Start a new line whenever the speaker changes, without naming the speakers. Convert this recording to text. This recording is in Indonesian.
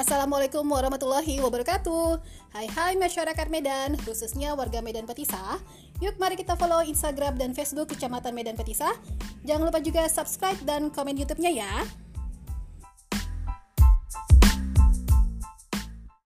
Assalamualaikum warahmatullahi wabarakatuh. Hai hai masyarakat Medan, khususnya warga Medan Petisa Yuk mari kita follow Instagram dan Facebook Kecamatan Medan Petisa Jangan lupa juga subscribe dan komen YouTube-nya ya.